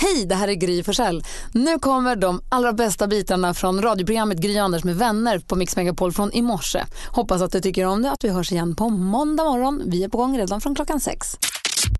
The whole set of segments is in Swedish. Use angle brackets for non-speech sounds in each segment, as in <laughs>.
Hej, det här är Gry Forssell. Nu kommer de allra bästa bitarna från radioprogrammet Gry Anders med vänner på Mix Megapol från i morse. Hoppas att du tycker om det att vi hörs igen på måndag morgon. Vi är på gång redan från klockan sex.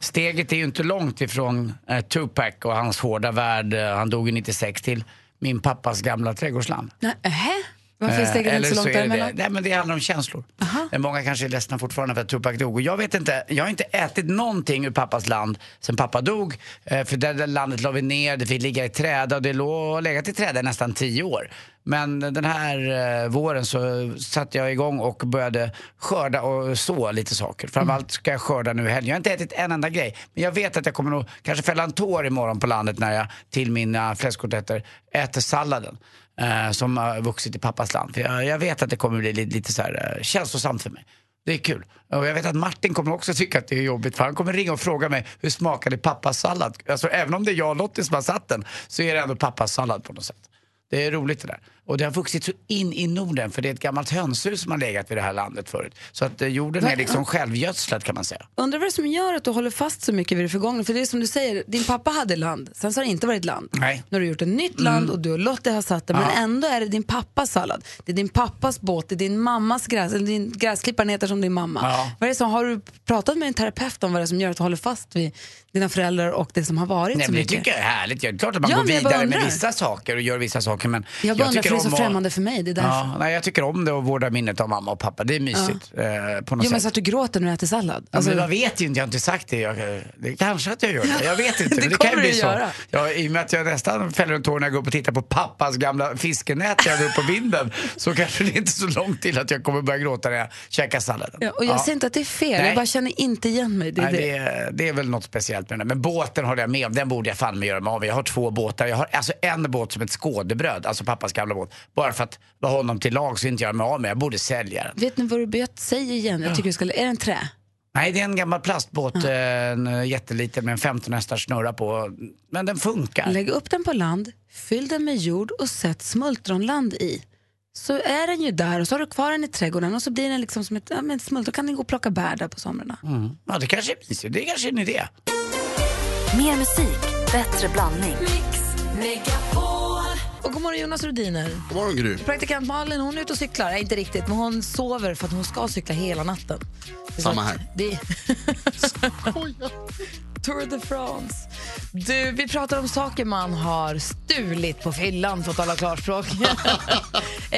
Steget är ju inte långt ifrån eh, Tupac och hans hårda värld, eh, han dog ju 96, till min pappas gamla trädgårdsland. Nähä? Varför är Eh, steget inte så långt däremellan? Nej men det handlar om känslor. Eh, Många kanske är ledsna fortfarande för att Tupac dog. Och jag vet inte, jag har inte ätit någonting ur pappas land sen pappa dog. Eh, För det där landet la vi ner, det fick ligga i träda och det låg legat i träda i nästan tio år. Men den här våren så satte jag igång och började skörda och så lite saker. Framförallt ska jag skörda nu i helgen. Jag har inte ätit en enda grej. Men jag vet att jag kommer nog kanske fälla en tår imorgon på landet när jag till mina fläskkotletter äter salladen eh, som har vuxit i pappas land. För jag, jag vet att det kommer bli lite, lite så här, eh, känslosamt för mig. Det är kul. Och jag vet att Martin kommer också tycka att det är jobbigt för han kommer ringa och fråga mig hur smakade pappas sallad? Alltså även om det är jag och Lottie som har satt den så är det ändå pappas sallad på något sätt. Det är roligt det där. Och det har vuxit så in i Norden för det är ett gammalt hönshus som har legat vid det här landet förut. Så att eh, jorden är liksom självgödslad kan man säga. Undrar vad det är som gör att du håller fast så mycket vid det förgångna. För det är som du säger, din pappa hade land, sen så har det inte varit land. Nej. Nu har du gjort ett nytt land och du och Lottie har satt det. Men ändå är det din pappas sallad. Det är din pappas båt, det är din mammas gräs, eller din gräsklipparen heter som din mamma. Ja. Vad är det som, har du pratat med en terapeut om vad det är som gör att du håller fast vid dina föräldrar och det som har varit Nej, så men det mycket? tycker jag är härligt. Det är klart att man Ja, går jag vidare med vissa saker och gör vissa saker. Men Jag för det är så främmande för mig. Det är därför. Ja, nej, jag tycker om det och vårda minnet av mamma och pappa. Det är mysigt eh, på något Jo, men så att du gråter när du äter sallad. Ja, Alltså, men jag vet ju inte, jag har inte sagt det. Jag, det kanske att jag gör det. Jag vet inte. <laughs> Det det kan ju bli så. Ja, I och med att jag nästan fäller en tår när jag går upp och tittar på pappas gamla fiskenät jag hade upp på vinden så kanske det är inte så långt till att jag kommer börja gråta när jag käkar salladen. ja, och jag säger inte att det är fel, Nej. jag bara känner inte igen mig. Det är Nej, det. det, är, det är väl något speciellt med den. Men båten håller jag med om, den borde jag fan med göra mig av. Jag har två båtar. Jag har alltså en båt som ett skådebröd, alltså pappas gamla båt. Bara för att vara honom till lag så inte göra mig av med. Jag borde sälja den. Vet ni vad du vet? Säg igen. Jag tycker du ska... Är det en trä? Nej, det är en gammal plastbåt, eh, en eh, jätteliten med en 15 hästars snurra på. Men den funkar. Lägg upp den på land, fyll den med jord och sätt smultronland i. Så är den ju där och så har du kvar den i trädgården och så blir den liksom som ett ja, men ett smult. Då kan ni gå och plocka bär där på somrarna. Ja, det kanske är mysigt. Det är kanske en idé. Mer musik, bättre blandning. Och god morgon Jonas Rhodiner. God morgon Gry. Praktikant Malin hon är ute och cyklar. Nej, inte riktigt, men hon sover för att hon ska cykla hela natten. Samma här. Det... <laughs> Tour de France. Du, vi pratar om saker man har stulit på fyllan, för att tala klarspråk. <laughs> <laughs>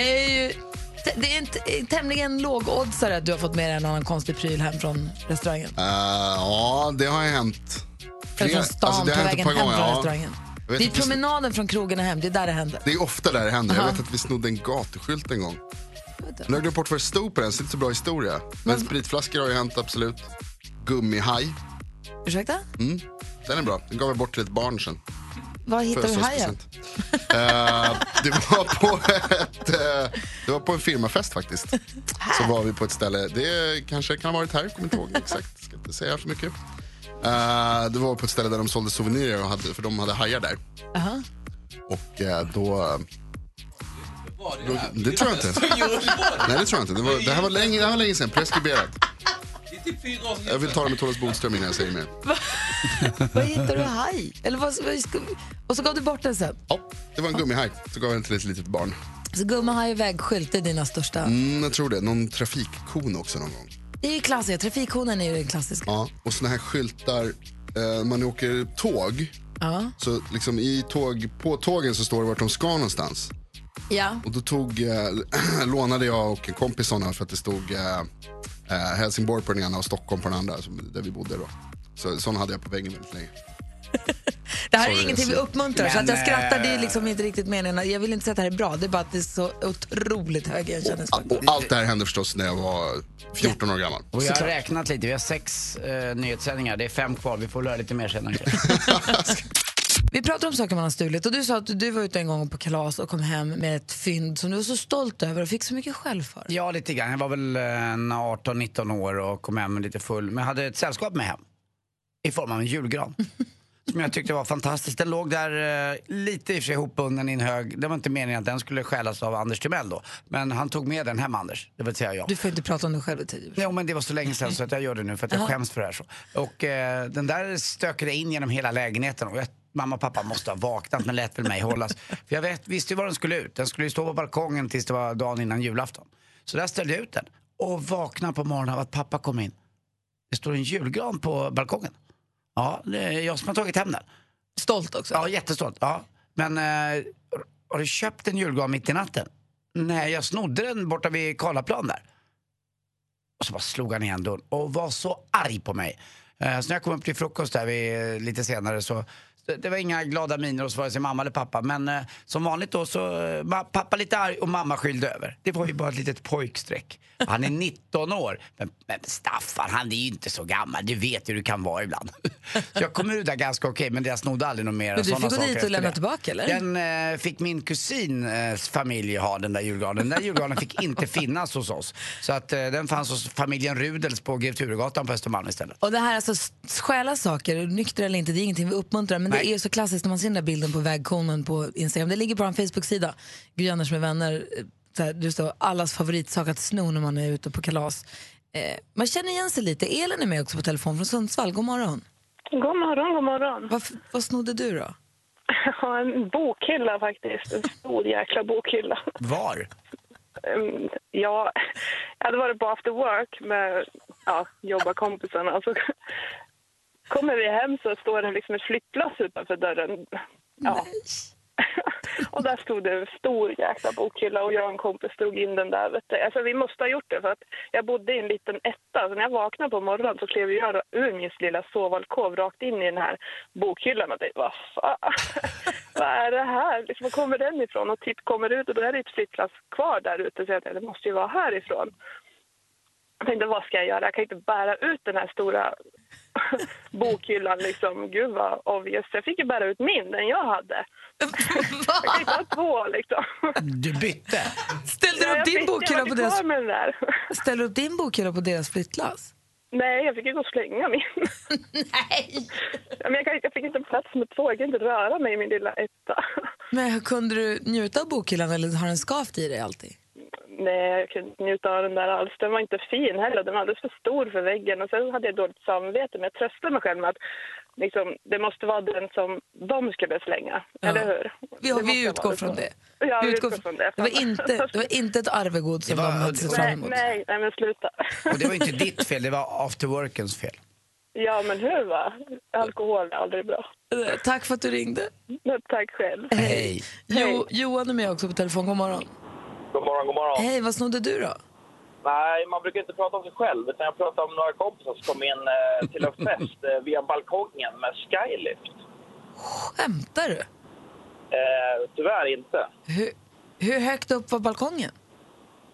det är en tämligen lågoddsare att du har fått med dig en annan konstig pryl hem från restaurangen. Eh, ja, det har hänt. Eller från stan alltså, på vägen hem från ja. restaurangen. Jag Det är promenaden från krogen och hem, det är där det händer. Det är ofta där det händer. Jag vet att vi snodde en gatuskylt en gång. Nu har jag glömt bort vad det stod på den, så det är inte så bra historia. Men spritflaskor har ju hänt, absolut. Gummihaj, Ursäkta? den är bra. Den gav jag bort till ett barn sen. Var hittar du hajen? Födelsedagspresent. Eh, det var på ett, eh, det var på en firmafest faktiskt. Så var vi på ett ställe, det kanske kan ha varit här, kommer inte ihåg exakt, ska inte säga för mycket. Eh, det var på ett ställe där de sålde souvenirer, och hade, för de hade hajar där. Aha. Och eh, då... då det tror jag inte. <laughs> Nej, det tror jag inte. Det, var, det, här var länge, det här var länge sedan, preskriberat. Jag vill ta det med Thomas Bodström innan jag säger mer. <laughs> Var hittar du haj? Eller vad, vad, och så gav du bort den sen. Ja, det var en gummihaj, så gav jag den till ett litet barn. Så gummahaj och vägskylt, är dina största. Mm, jag tror det. Någon trafikkon också någon gång. Det är ju. Trafikkonen är ju den klassiska. Ja, och såna här skyltar, eh, man åker tåg, Ja. så liksom i tåg, på tågen så står det vart de ska någonstans. ja. Och då tog, eh, <clears throat> lånade jag och en kompis såna för att det stod eh, eh, Helsingborg på den ena och Stockholm på den andra, som- där vi bodde då. Så sån hade jag på väggen väldigt länge. <laughs> Det här är Sorry, ingenting vi uppmuntrar. så Men, att jag skrattar, det är eh, liksom inte riktigt meningen. Jag vill inte säga att det här är bra. Det är bara att det är så otroligt hög igenkänningsfaktor. Och allt det här hände förstås när jag var 14 år gammal. Och jag har räknat lite, vi har sex eh, nyhetssändningar. Det är fem kvar, vi får lära lite mer senare. <laughs> <laughs> Vi pratar om saker man har stulit och du sa att du var ute en gång på kalas och kom hem med ett fynd som du var så stolt över och fick så mycket skäll för. Ja, lite grann. Jag var väl eh, en 18-19 år och kom hem lite full. Men jag hade ett sällskap med hem. I form av en julgran. <laughs> som jag tyckte var fantastisk. Den låg där eh, lite i och för sig ihopbunden i en hög. Det var inte meningen att den skulle stjälas av Anders Timell då. Men han tog med den hem, Anders. Det vill säga jag. Du får inte prata om dig själv i tid. Jo men det var så länge sedan så att jag gör det nu för att jag skäms för det här. Så. Och eh, den där stökade in genom hela lägenheten och jag, mamma och pappa måste ha vaknat men lät väl mig hållas. För jag vet, visste ju var den skulle ut. Den skulle ju stå på balkongen tills det var dagen innan julafton. Så där ställde jag ut den och vaknade på morgonen av att pappa kom in. Det står en julgran på balkongen. Ja, det är jag som har tagit hem den. Stolt också. Ja, jättestolt. Ja. Men eh, har du köpt en julgran mitt i natten? Nej, jag snodde den borta vid Karlaplan där. Och så bara slog han igen dörren och var så arg på mig. Eh, så när jag kom upp till frukost där vid, lite senare så det- var inga glada miner hos vare sig mamma eller pappa. Men eh, som vanligt då så, eh, ma- pappa lite arg och mamma skyllde över. Det var ju bara ett litet pojkstreck. Han är 19 år. Men, men Staffan, han är ju inte så gammal. Du vet hur det kan vara ibland. så <laughs> jag kom ur där ganska okej, men jag snodde aldrig något mer. Men du fick gå dit och lämna tillbaka, eller? Den eh, fick min kusins familj ha, den där julgranen. Den där julgranen fick inte finnas hos oss. Så att eh, den fanns hos familjen Rudels på Grev Turegatan på Östermalm istället. Och det här alltså stjäla saker, nykter eller inte, det är ingenting vi uppmuntrar. Men det Nej. är så klassiskt när man ser den där bilden på vägkonen på Instagram. Det ligger på vår Facebook-sida, Gry Anders med vänner. eh, Så här, det står allas favoritsak att sno när man är ute på kalas. Eh, man känner igen sig lite. Elin är med också på telefon från Sundsvall. God morgon. God morgon, god morgon. Vad, vad snodde du då? <laughs> Ja, en bokhylla faktiskt. En stor jäkla bokhylla. Var? Ehm, Ja, <laughs> jag hade varit på after work med ja, jobbarkompisarna. Så kommer vi hem så står det liksom ett flyttlass utanför dörren. Ja. <laughs> Och där stod det en stor jäkla bokhylla och jag och en kompis drog in den där. Vet du. Alltså, vi måste ha gjort det för att jag bodde i en liten etta. Så när jag vaknade på morgonen så klev jag ur min lilla sovalkov rakt in i den här bokhyllan och tänkte, vad fan, <laughs> vad är det här? Liksom, var kommer den ifrån? Och titt kommer ut och då är det ett flyttlass kvar där ute. Så jag tänkte, det måste ju vara härifrån. Jag tänkte, vad ska jag göra? Jag kan inte bära ut den här stora <laughs> bokhyllan. Liksom. Gud vad obvious. Jag fick ju bära ut min, den jag hade. <laughs> Jag kan inte ha två liksom. Du bytte? <laughs> Ställde du upp din bokhylla på deras, kvar med den där. ställde du upp din bokhylla på deras flyttlass? Nej, jag fick ju gå och slänga min. Nej! Men jag, kan, jag fick inte plats med två, jag kan inte röra mig i min lilla etta. Men kunde du njuta av bokhyllan eller har den skavt i dig alltid? Nej, jag kunde inte njuta av den där alls. Den var inte fin heller. Den var alldeles för stor för väggen. Och sen hade jag dåligt samvete. Men jag tröstade mig själv med att liksom, det måste vara den som de skulle slänga. Ja. Eller hur? Vi, Det vi utgår från så. det. Ja, vi utgår utgår från det. Det var inte, det var inte ett arvegods som Det var- de hade sett fram Nej, emot. nej, nej, men sluta. Och det var inte ditt fel, det var afterworkens fel. Ja, men hur va? Alkohol är aldrig bra. Eh, Tack för att du ringde. Tack själv. Hej. Jo, Johan är med också på telefon. God morgon. God morgon, god morgon. Hej, vad snodde du då? Nej, man brukar inte prata om sig själv, utan jag pratar om några kompisar som kom in eh, till en fest eh, via balkongen med skylift. Skämtar du? Eh, tyvärr inte. Hur, hur högt upp var balkongen?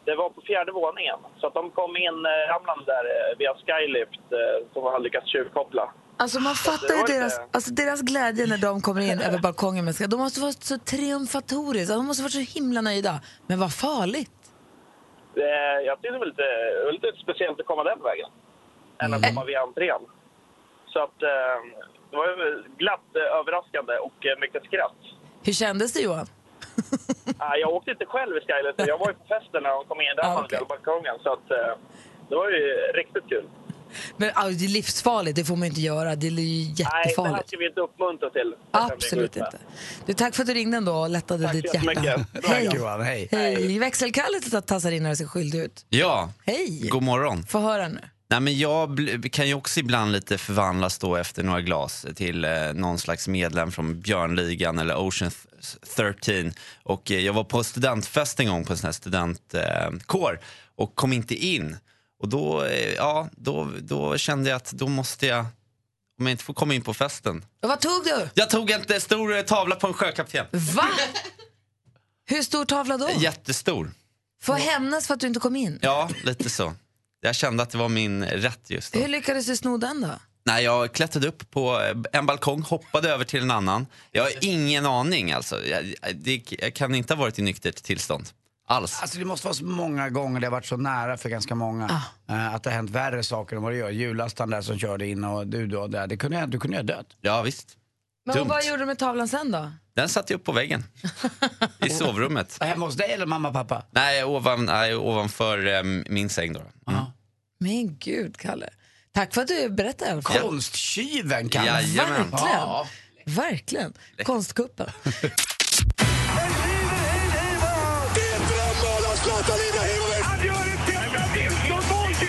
Det var på fjärde våningen, så att de kom in eh, ramlande där eh, via skylift eh, som de hade lyckats tjuvkoppla. Alltså man fattar ju deras, alltså deras glädje när de kommer in över balkongen med ska. De måste vara så triumfatoriskt, de måste vara så himla nöjda. Men vad farligt. Eh, jag tyckte det var lite, lite speciellt att komma den vägen, än att komma via entrén. Så att eh, det var ju glatt eh, överraskande och eh, mycket skratt. Hur kändes det Johan? <laughs> Ah, jag åkte inte själv i Skylift, jag var ju på festen när de kom in där Ah, okay. balkongen. Så att, eh, det var ju riktigt kul. Men alltså, det är livsfarligt, det får man inte göra. Det är ju Nej, det här jättefarligt. ska vi inte uppmuntra till. Absolut inte. Du, tack för att du ringde ändå och lättade Tack ditt hjärta. <laughs> Hej. Johan, hej. Hej. Växelkalle tassar in och ser skyldig ut. Ja, Hej. god morgon. Få höra nu. Nej, men jag kan ju också ibland lite förvandlas då efter några glas till eh, någon slags medlem från Björnligan eller Ocean th- 13. Och eh, jag var på studentfest en gång på en sån här studentkår eh, och kom inte in. Och då, eh, ja, då, då kände jag att då måste jag, om jag inte får komma in på festen. Och vad tog du? Jag tog en eh, stor eh, tavla på en sjökapten. Va? Hur stor tavla då? Jättestor. Får hämnas för att du inte kom in? Ja, lite så. Jag kände att det var min rätt just då. Hur lyckades du sno den då? Nej, jag klättrade upp på en balkong, hoppade över till en annan. Jag har ingen aning alltså. Jag, det, jag kan inte ha varit i nyktert tillstånd. Alls. Alltså det måste vara så många gånger det har varit så nära för ganska många. eh, att det har hänt värre saker än vad det gör. Jullastaren där som körde in och du då där. Det kunde, du kunde ju ha dött. Ja, visst. Men Dumt. vad gjorde du med tavlan sen då? Den satte jag upp på väggen. I <laughs> sovrummet. Hemma hos dig eller mamma och pappa? Nej, ovan, nej ovanför eh, min säng då. Mm. Men gud, Kalle. Tack för att du berättade i alla fall. Konsttjuven Kalle. Jajamän. Verkligen. Ja. Verkligen. Konstkuppen. <laughs>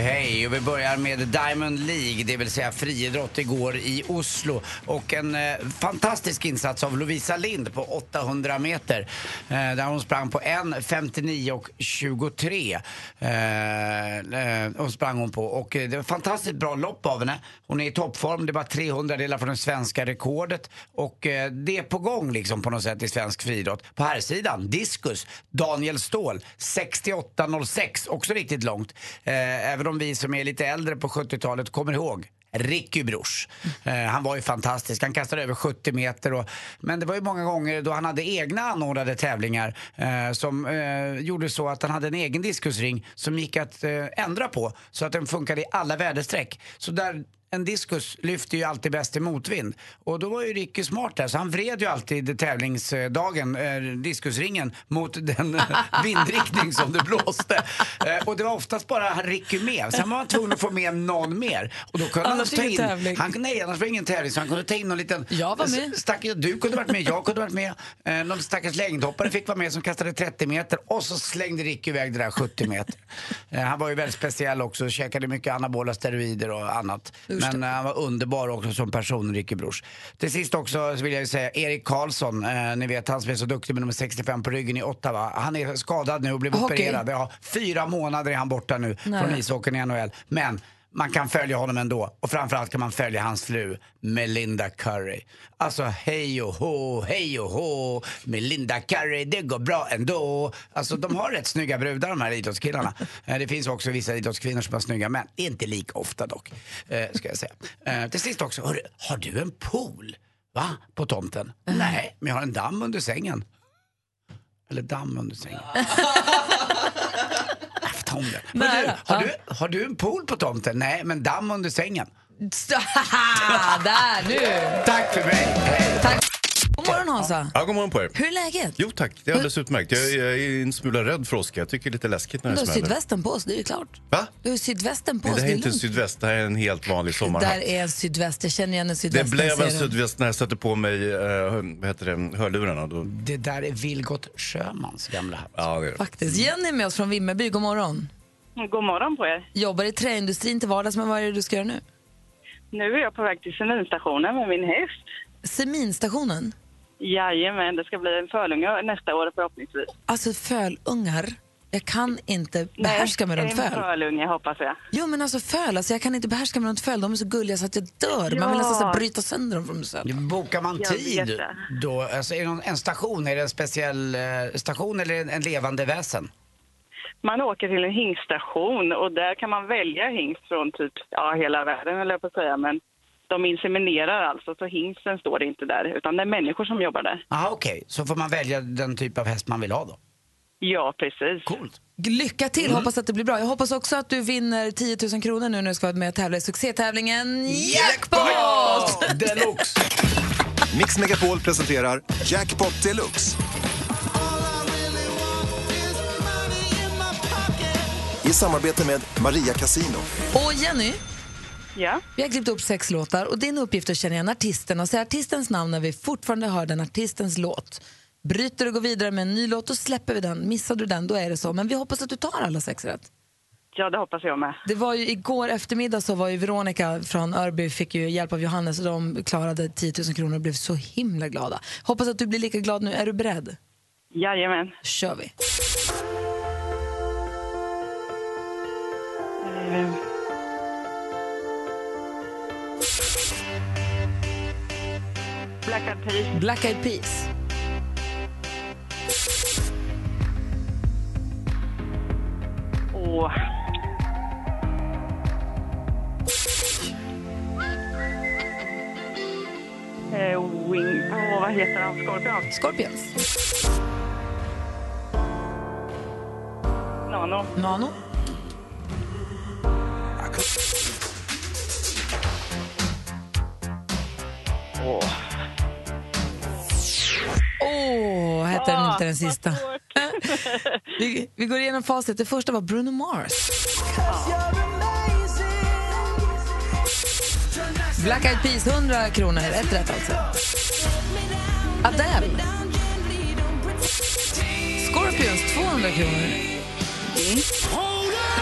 hej. Och vi börjar med Diamond League, det vill säga friidrott igår i Oslo. Och en eh, fantastisk insats av Lovisa Lind på 800 meter. Eh, där hon sprang på 1.59 och 23. Eh, eh, hon sprang hon på. Och eh, det var ett fantastiskt bra lopp av henne. Hon är i toppform, det var 300 delar från det svenska rekordet. Och eh, det är på gång liksom på något sätt i svensk friidrott. På här sidan diskus, Daniel Ståhl, 68.06, också riktigt långt. Eh, även om vi som är lite äldre på 70-talet kommer ihåg Ricky Bruch. Eh, han var ju fantastisk. Han kastade över 70 meter. Och, men det var ju många gånger då han hade egna anordnade tävlingar eh, som eh, gjorde så att han hade en egen diskusring som gick att eh, ändra på så att den funkade i alla väderstreck. Så där en diskus lyfter ju alltid bäst i motvind. Och då var ju Ricky smart där, så han vred ju alltid tävlingsdagen, eh, diskusringen, mot den <laughs> vindriktning som det blåste. Eh, och det var oftast bara han Ricky med. Sen var han tvungen att få med någon mer. Och då kunde Annars han ta in, tävling. Han, nej, annars var det ingen tävling. Så han kunde ta in någon liten... Jag var med. Stack, du kunde varit med, jag kunde varit med. Eh, någon stackars längdhoppare fick vara med som kastade 30 meter och så slängde Ricky iväg det där 70 meter. Eh, han var ju väldigt speciell också, käkade mycket anabola steroider och annat. Men eh, han var underbar också som person, Ricky Bruch. Till sist också så vill jag ju säga Erik Karlsson, eh, ni vet han som är så duktig med nummer 65 på ryggen i Ottawa. Han är skadad nu och blev Hockey. opererad. Ja, fyra månader är han borta nu Nej. från ishockeyn i NHL. Men man kan följa honom ändå. Och framförallt kan man följa hans fru Melinda Curry. Alltså hej och hå, hej och hå, Melinda Curry, det går bra ändå. Alltså de har rätt snygga brudar de här idrottskillarna. Eh, det finns också vissa idrottskvinnor som har snygga män. Inte lika ofta dock, eh, ska jag säga. Eh, till sist också, hörru, har du en pool? Va? På tomten? Nej, men jag har en damm under sängen. Eller damm under sängen. <laughs> Det. Men du, Nära. har, Ja. du, har du en pool på tomten? Nej, men damm under sängen. <laughs> Där, nu! Tack för mig. Hej. Tack. God morgon Hansa. Ja, god morgon på er. Hur är läget? Jo tack, det är alldeles utmärkt. Jag är, jag är en smula rädd för åska. Jag tycker det är lite läskigt när Du det har smäller. sydvästen på oss, det är ju klart. Va? Du har sydvästen på Nej, oss, det här det är inte en lugnt. sydväst, det här är en helt vanlig Där sommarhatt. är en sydväst, jag känner igen en Det sydväst. blev när jag en ser den. sydväst när jag satte på mig uh, vad heter det, hörlurarna. Då... Det där är Vilgot Sjömans gamla hatt. Ja, det är det. Faktiskt. Jenny är med oss från Vimmerby, god morgon. God morgon på er. Jobbar i träindustrin till vardags, men vad är det du ska göra nu? Nu är jag på väg till seminstationen med min häst. Seminstationen? Jajamän, det ska bli en fölunge nästa år förhoppningsvis. Alltså fölungar. Jag kan inte behärska mig runt en föl. fölunge hoppas jag. Jo men alltså föl, alltså jag kan inte behärska mig runt föl. De är så gulliga så att jag dör. Man vill nästan så bryta sönder dem från själv. Bokar man Jag tid då? Alltså, är det någon, en station? Är det en speciell eh, station eller en, en levande väsen? Man åker till en hingststation och där kan man välja hingst från typ ja, hela världen eller på att säga. Men de inseminerar alltså, så hingsten står inte där utan det är människor som jobbar där. Aha, okej. Så får man välja den typ av häst man vill ha då? Ja, precis. Coolt. Lycka till, hoppas att det blir bra. Jag hoppas också att du vinner 10 000 kronor nu när du ska vara med och tävla i succétävlingen Jackpot! <laughs> Deluxe! Mix Megapol presenterar Jackpot Deluxe. I samarbete med Maria Casino. Och Jenny, Ja. vi har klippt upp sex låtar och din uppgift är att känna igen artisten och säga artistens namn när vi fortfarande hör den artistens låt. Bryter du och går vidare med en ny låt, då släpper vi den. Missar du den, då är det så. Men vi hoppas att du tar alla sex rätt. ja, det hoppas jag med. Det var ju igår eftermiddag så var ju Veronica från Örby fick ju hjälp av Johannes och de klarade 10 000 kronor och blev så himla glada. Hoppas att du blir lika glad nu. Är du beredd? Jajamän. kör vi. Eh, Black Eyed Peas. Black Eyed Peas. Åh. Eh, wing... Åh, vad heter han? Scorpion? Scorpions. Nano. Nano. Åh. Den sista? <laughs> vi, vi går igenom facit. Det första var Bruno Mars. Black Eyed Peas, 100 kronor. Ett rätt alltså. Adele. Scorpions, 200 kronor.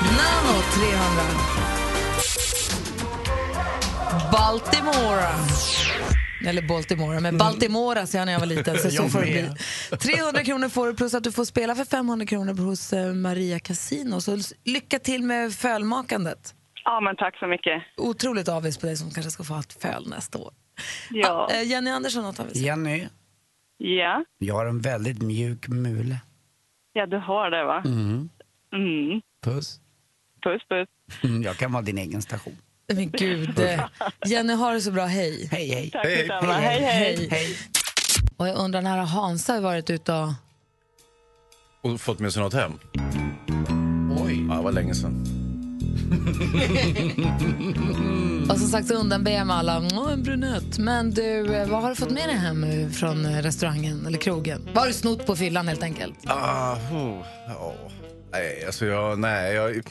Nano, 300. Baltimora. Eller Baltimora, men Baltimora sa jag när jag var liten. Så, <laughs> så får det bli. 300 kronor får du plus att du får spela för 500 kronor hos eh, Maria Casino. Så lycka till med fölmakandet. Ja, men tack så mycket. Otroligt avis på dig som kanske ska få ett föl nästa år. Ja. Ah, Jenny Andersson, något avis? Jenny, Ja. jag har en väldigt mjuk mule. Ja, du har det, va? Mm. Mm. Puss. Puss, puss. Mm, jag kan vara din egen station. Men gud. eh, Jenny, har det så bra. Hej. Hej, hej. Tack detsamma. Hej, hej. hej. Och jag undrar, när har Hansa varit ute och... Och fått med sig något hem? Oj. Ja, det var länge sedan. <laughs> Och som sagt så undanber med alla, "Åh, en brunett. Men du, eh, vad har du fått med dig hem eh, från restaurangen eller krogen? Vad har du snott på fyllan helt enkelt? Ah, oh, ja. Nej, alltså jag, nej, jag,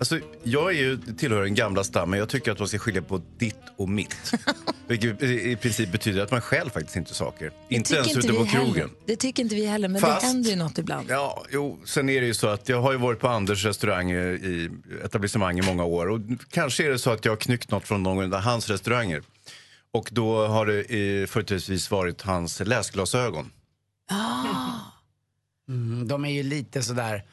alltså jag är ju, tillhör den gamla stammen. Jag tycker att man ska skilja på ditt och mitt. <laughs> Vilket i princip betyder att man själv faktiskt inte saker. Inte tycker ens ute på heller. krogen. Det tycker inte vi heller, men Fast- det händer ju något ibland. Ja, jo, sen är det ju så att jag har ju varit på Anders restaurang i etablissemang i många år. Och kanske är det så att jag har knyckt något från någon av hans restauranger. Och då har det företrädesvis varit hans läsglasögon. Mm, de är ju lite sådär,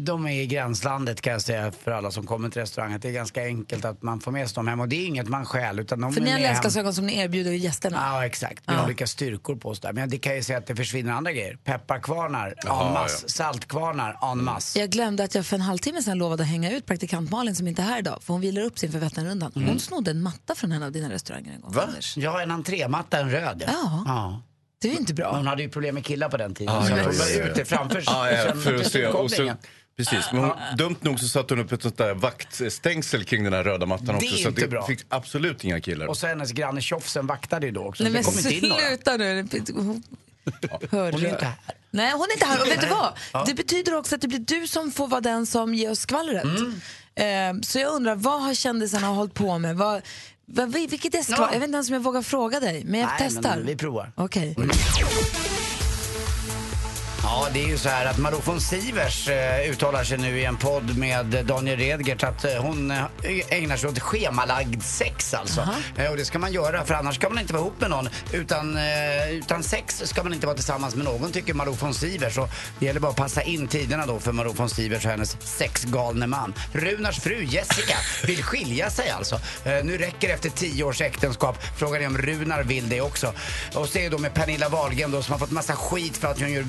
de är i gränslandet kan jag säga för alla som kommer till restaurangen. Det är ganska enkelt att man får med sig dem hem och det är inget man stjäl utan de För är ni har läsglasögon som ni erbjuder gästerna? Ja, exakt. Med Ja. olika styrkor på oss där. Men det kan ju säga att det försvinner andra grejer. Pepparkvarnar en masse, saltkvarnar en masse. Jag glömde att jag för en halvtimme sedan lovade att hänga ut praktikant Malin som inte är här idag, för hon vilar upp sin för Vätternrundan. Hon Mm. snodde en matta från en av dina restauranger en gång. Va? Ja, en entrématta, en röd. Ja. ja. Det är inte bra. Hon hade ju problem med killar på den tiden. Ja, så ja, hon ja, var ja, ja. ute framför Ja, ja, sen- för att se. Och så, kopplingen. Precis, men hon, dumt nog så satte hon upp ett sånt där vaktstängsel kring den här röda mattan Det är också. Så inte det bra. fick absolut inga killar. Och så hennes granne Tjofsen vaktade ju då också. Nej så men det kom inte in några. sluta nu. Hör Hon du? är inte här. Nej, hon är inte här. Och vet du vad? Ja. Det betyder också att det blir du som får vara den som ger oss skvallret. Mm. Eh, så jag undrar, vad har kändisarna hållit på med? Vad, vad, vilket är skvall? Ja. Jag vet inte ens om jag vågar fråga dig, men jag Nej, testar. men vi provar. Okej. Ja, det är ju så här att Malou von Sivers eh, uttalar sig nu i en podd med Daniel Redgert att eh, hon eh, ägnar sig åt schemalagd sex alltså. Eh, och det ska man göra för annars ska man inte vara ihop med någon. Utan, eh, utan sex ska man inte vara tillsammans med någon tycker Malou von Sivers. Och det gäller bara att passa in tiderna då för Malou von Sivers och hennes sexgalne man. Runars fru Jessica vill skilja sig alltså. Eh, nu räcker det efter tio års äktenskap. Frågan är om Runar vill det också. Och så är det då med Pernilla Wahlgren då som har fått massa skit för att hon gör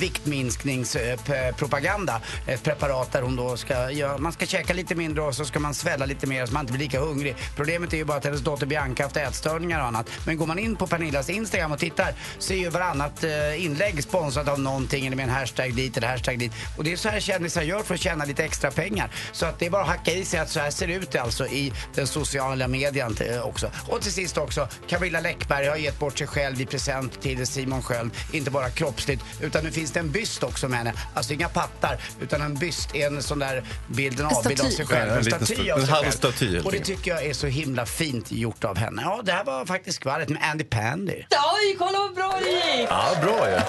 minskningspropaganda. Eh, ett preparat där hon då ska, ja, man ska käka lite mindre och så ska man svälla lite mer så man inte blir lika hungrig. Problemet är ju bara att hennes dotter Bianca haft ätstörningar och annat. Men går man in på Pernillas Instagram och tittar så är ju varannat eh, inlägg sponsrat av någonting eller med en hashtag dit eller hashtag dit. Och det är så här kändisar gör för att tjäna lite extra pengar. Så att det är bara att hacka i sig att så här ser det ut alltså i den sociala medien eh, också. Och till sist också, Camilla Läckberg har gett bort sig själv i present till Simon Sköld. Inte bara kroppsligt, utan nu finns det en byst också med henne. Alltså inga pattar, utan en byst, en sån där bild, en En avbild av sig själv. En staty sta- av sig själv. staty Och det tycker jag är så himla fint gjort av henne. Ja, det här var faktiskt skvallret med Andy Pandy. Oj, kolla vad bra det gick! Ja, bra ju.